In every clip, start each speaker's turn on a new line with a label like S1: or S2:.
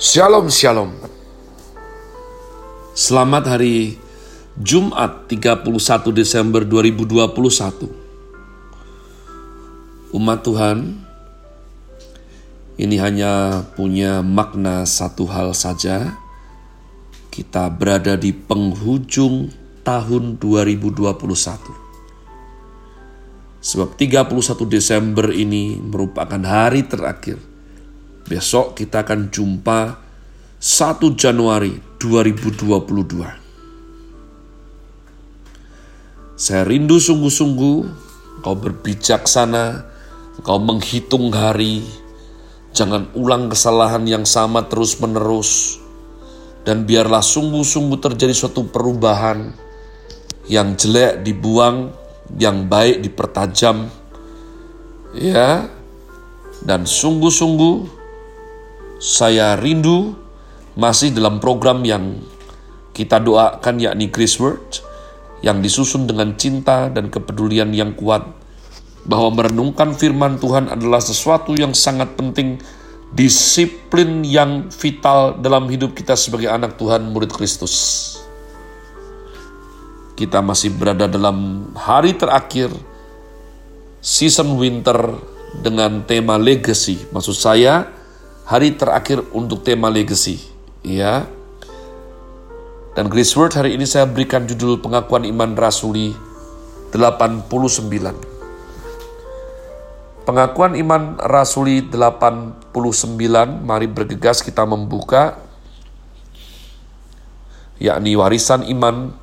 S1: Shalom Shalom. Selamat hari Jumat 31 Desember 2021 Umat Tuhan Ini hanya punya makna satu hal saja. Kita berada di penghujung tahun 2021 Sebab 31 Desember ini merupakan hari terakhir. Besok kita akan jumpa 1 Januari 2022. Saya rindu sungguh-sungguh kau berbijaksana, kau menghitung hari, jangan ulang kesalahan yang sama terus-menerus, dan biarlah sungguh-sungguh terjadi suatu perubahan yang jelek dibuang, yang baik dipertajam. Ya dan sungguh-sungguh saya rindu masih dalam program yang kita doakan yakni Grace Word yang disusun dengan cinta dan kepedulian yang kuat bahwa merenungkan firman Tuhan adalah sesuatu yang sangat penting disiplin yang vital dalam hidup kita sebagai anak Tuhan murid Kristus. Kita masih berada dalam hari terakhir season winter dengan tema legacy. Maksud saya hari terakhir untuk tema legacy, ya. Dan Grace Word hari ini saya berikan judul pengakuan iman rasuli 89. Pengakuan iman rasuli 89, mari bergegas kita membuka yakni warisan iman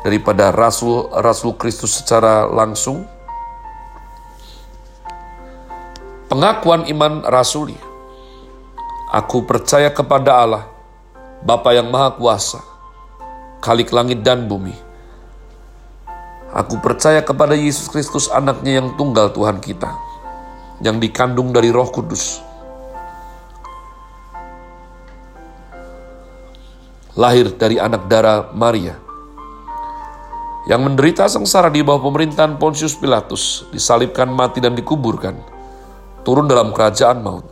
S1: daripada Rasul Rasul Kristus secara langsung. Pengakuan iman rasuli. Aku percaya kepada Allah, Bapa yang Maha Kuasa, Khalik langit dan bumi. Aku percaya kepada Yesus Kristus anaknya yang tunggal Tuhan kita, yang dikandung dari roh kudus. Lahir dari anak darah Maria, yang menderita sengsara di bawah pemerintahan Pontius Pilatus, disalibkan mati dan dikuburkan, turun dalam kerajaan maut.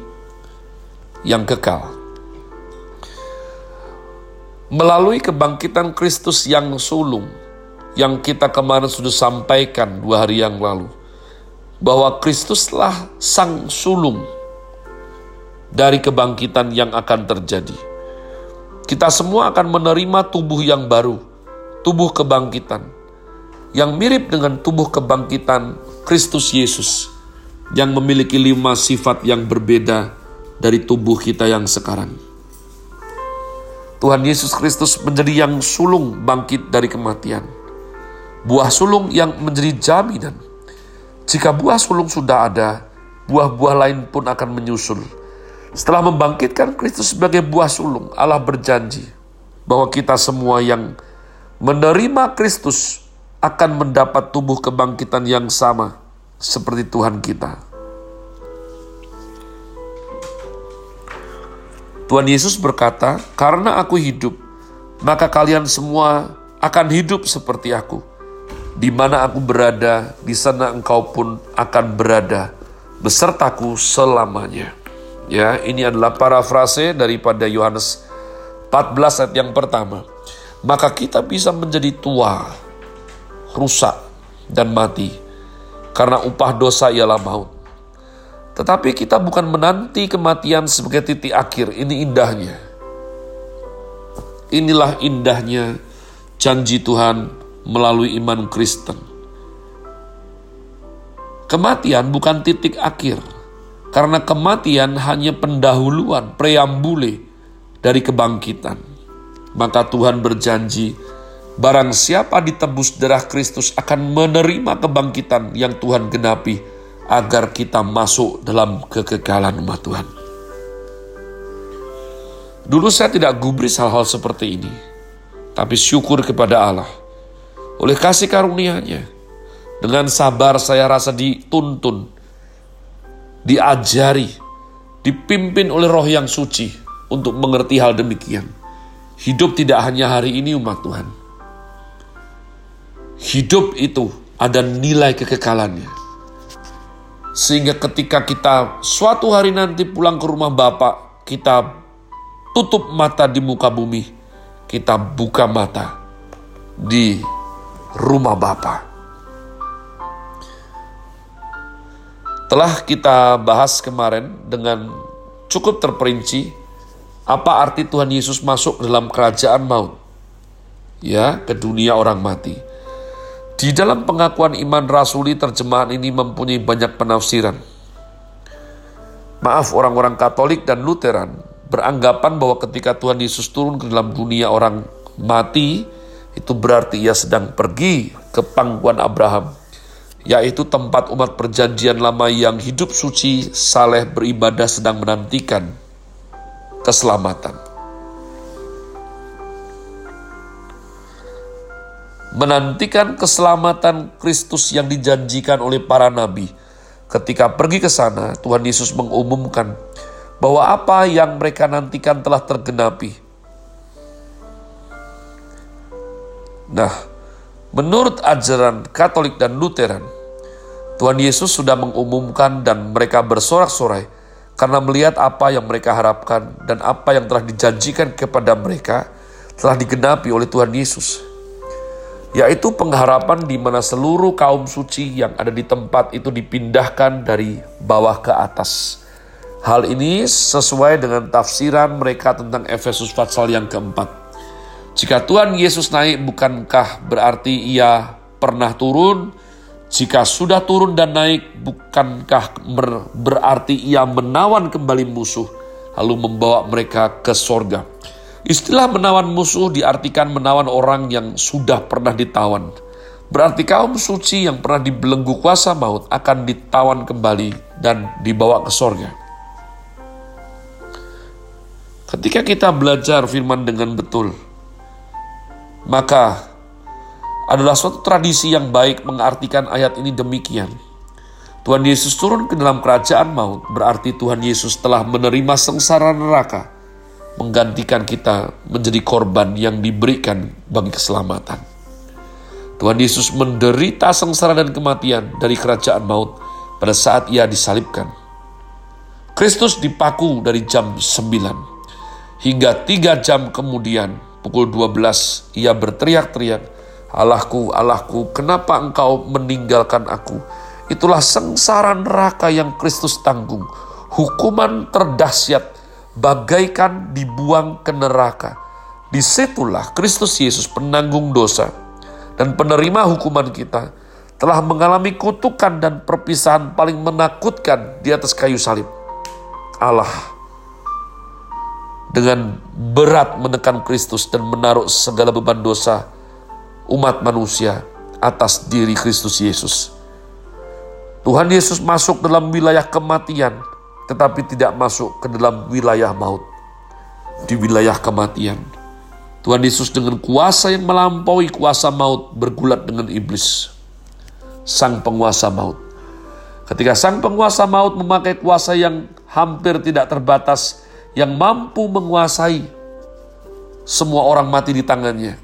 S1: yang kekal. Melalui kebangkitan Kristus yang sulung, yang kita kemarin sudah sampaikan dua hari yang lalu, bahwa Kristuslah sang sulung dari kebangkitan yang akan terjadi. Kita semua akan menerima tubuh yang baru, tubuh kebangkitan, yang mirip dengan tubuh kebangkitan Kristus Yesus yang memiliki lima sifat yang berbeda dari tubuh kita yang sekarang. Tuhan Yesus Kristus menjadi yang sulung bangkit dari kematian. Buah sulung yang menjadi jaminan. Jika buah sulung sudah ada, buah-buah lain pun akan menyusul. Setelah membangkitkan Kristus sebagai buah sulung, Allah berjanji bahwa kita semua yang menerima Kristus akan mendapat tubuh kebangkitan yang sama seperti Tuhan kita. Tuhan Yesus berkata, "Karena Aku hidup, maka kalian semua akan hidup seperti Aku. Di mana Aku berada, di sana engkau pun akan berada besertaku selamanya." Ya, ini adalah parafrase daripada Yohanes 14 ayat yang pertama. Maka kita bisa menjadi tua rusak, dan mati. Karena upah dosa ialah maut. Tetapi kita bukan menanti kematian sebagai titik akhir. Ini indahnya. Inilah indahnya janji Tuhan melalui iman Kristen. Kematian bukan titik akhir. Karena kematian hanya pendahuluan, preambule dari kebangkitan. Maka Tuhan berjanji, Barang siapa ditebus darah Kristus akan menerima kebangkitan yang Tuhan genapi agar kita masuk dalam kekekalan umat Tuhan. Dulu saya tidak gubris hal-hal seperti ini, tapi syukur kepada Allah. Oleh kasih karunia-Nya, dengan sabar saya rasa dituntun, diajari, dipimpin oleh roh yang suci untuk mengerti hal demikian. Hidup tidak hanya hari ini umat Tuhan. Hidup itu ada nilai kekekalannya. Sehingga ketika kita suatu hari nanti pulang ke rumah Bapak, kita tutup mata di muka bumi, kita buka mata di rumah Bapak. Telah kita bahas kemarin dengan cukup terperinci apa arti Tuhan Yesus masuk dalam kerajaan maut? Ya, ke dunia orang mati. Di dalam pengakuan iman rasuli terjemahan ini mempunyai banyak penafsiran. Maaf orang-orang Katolik dan Lutheran beranggapan bahwa ketika Tuhan Yesus turun ke dalam dunia orang mati, itu berarti ia sedang pergi ke pangkuan Abraham, yaitu tempat umat perjanjian lama yang hidup suci, saleh, beribadah sedang menantikan keselamatan. Menantikan keselamatan Kristus yang dijanjikan oleh para nabi. Ketika pergi ke sana, Tuhan Yesus mengumumkan bahwa apa yang mereka nantikan telah tergenapi. Nah, menurut ajaran Katolik dan Lutheran, Tuhan Yesus sudah mengumumkan dan mereka bersorak-sorai karena melihat apa yang mereka harapkan dan apa yang telah dijanjikan kepada mereka telah digenapi oleh Tuhan Yesus, yaitu pengharapan di mana seluruh kaum suci yang ada di tempat itu dipindahkan dari bawah ke atas. Hal ini sesuai dengan tafsiran mereka tentang Efesus pasal yang keempat. Jika Tuhan Yesus naik, bukankah berarti ia pernah turun? Jika sudah turun dan naik, bukankah berarti ia menawan kembali musuh, lalu membawa mereka ke sorga? Istilah menawan musuh diartikan menawan orang yang sudah pernah ditawan. Berarti kaum suci yang pernah dibelenggu kuasa maut akan ditawan kembali dan dibawa ke sorga. Ketika kita belajar firman dengan betul, maka adalah suatu tradisi yang baik mengartikan ayat ini demikian. Tuhan Yesus turun ke dalam kerajaan maut, berarti Tuhan Yesus telah menerima sengsara neraka, menggantikan kita menjadi korban yang diberikan bagi keselamatan. Tuhan Yesus menderita sengsara dan kematian dari kerajaan maut pada saat ia disalibkan. Kristus dipaku dari jam 9 hingga tiga jam kemudian pukul 12 ia berteriak-teriak Allahku, Allahku, kenapa engkau meninggalkan aku? Itulah sengsara neraka yang Kristus tanggung. Hukuman terdahsyat bagaikan dibuang ke neraka. Di situlah Kristus Yesus penanggung dosa dan penerima hukuman kita telah mengalami kutukan dan perpisahan paling menakutkan di atas kayu salib. Allah dengan berat menekan Kristus dan menaruh segala beban dosa umat manusia atas diri Kristus Yesus. Tuhan Yesus masuk dalam wilayah kematian, tetapi tidak masuk ke dalam wilayah maut. Di wilayah kematian, Tuhan Yesus dengan kuasa yang melampaui kuasa maut bergulat dengan iblis, sang penguasa maut. Ketika sang penguasa maut memakai kuasa yang hampir tidak terbatas, yang mampu menguasai semua orang mati di tangannya,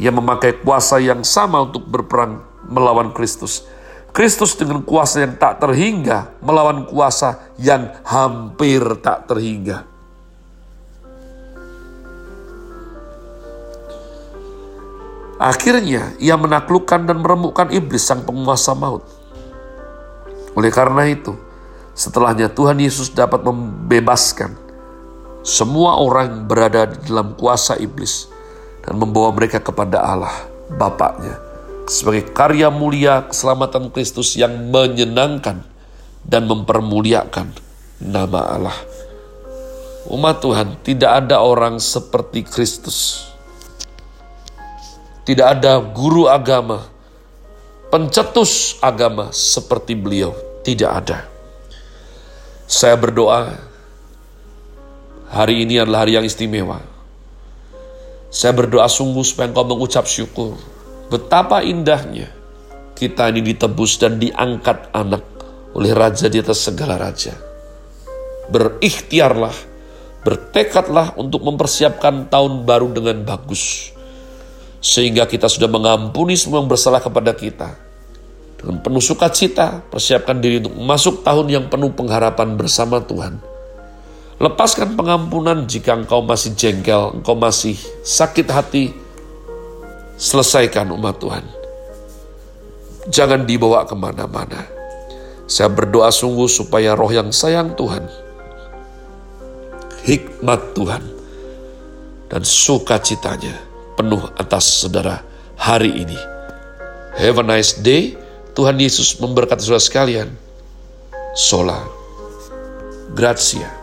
S1: ia memakai kuasa yang sama untuk berperang melawan Kristus. Kristus dengan kuasa yang tak terhingga melawan kuasa yang hampir tak terhingga. Akhirnya ia menaklukkan dan meremukkan iblis sang penguasa maut. Oleh karena itu, setelahnya Tuhan Yesus dapat membebaskan semua orang berada di dalam kuasa iblis dan membawa mereka kepada Allah, Bapaknya, sebagai karya mulia keselamatan Kristus yang menyenangkan dan mempermuliakan nama Allah. Umat Tuhan, tidak ada orang seperti Kristus. Tidak ada guru agama, pencetus agama seperti beliau. Tidak ada. Saya berdoa, Hari ini adalah hari yang istimewa. Saya berdoa sungguh supaya engkau mengucap syukur. Betapa indahnya kita ini ditebus dan diangkat anak oleh Raja di atas segala Raja. Berikhtiarlah, bertekadlah untuk mempersiapkan tahun baru dengan bagus. Sehingga kita sudah mengampuni semua yang bersalah kepada kita dengan penuh sukacita, persiapkan diri untuk masuk tahun yang penuh pengharapan bersama Tuhan. Lepaskan pengampunan jika engkau masih jengkel, engkau masih sakit hati. Selesaikan umat Tuhan. Jangan dibawa ke mana-mana. Saya berdoa sungguh supaya roh yang sayang Tuhan, hikmat Tuhan, dan sukacitanya penuh atas saudara hari ini. Have a nice day. Tuhan Yesus memberkati saudara sekalian. Sola. Grazie.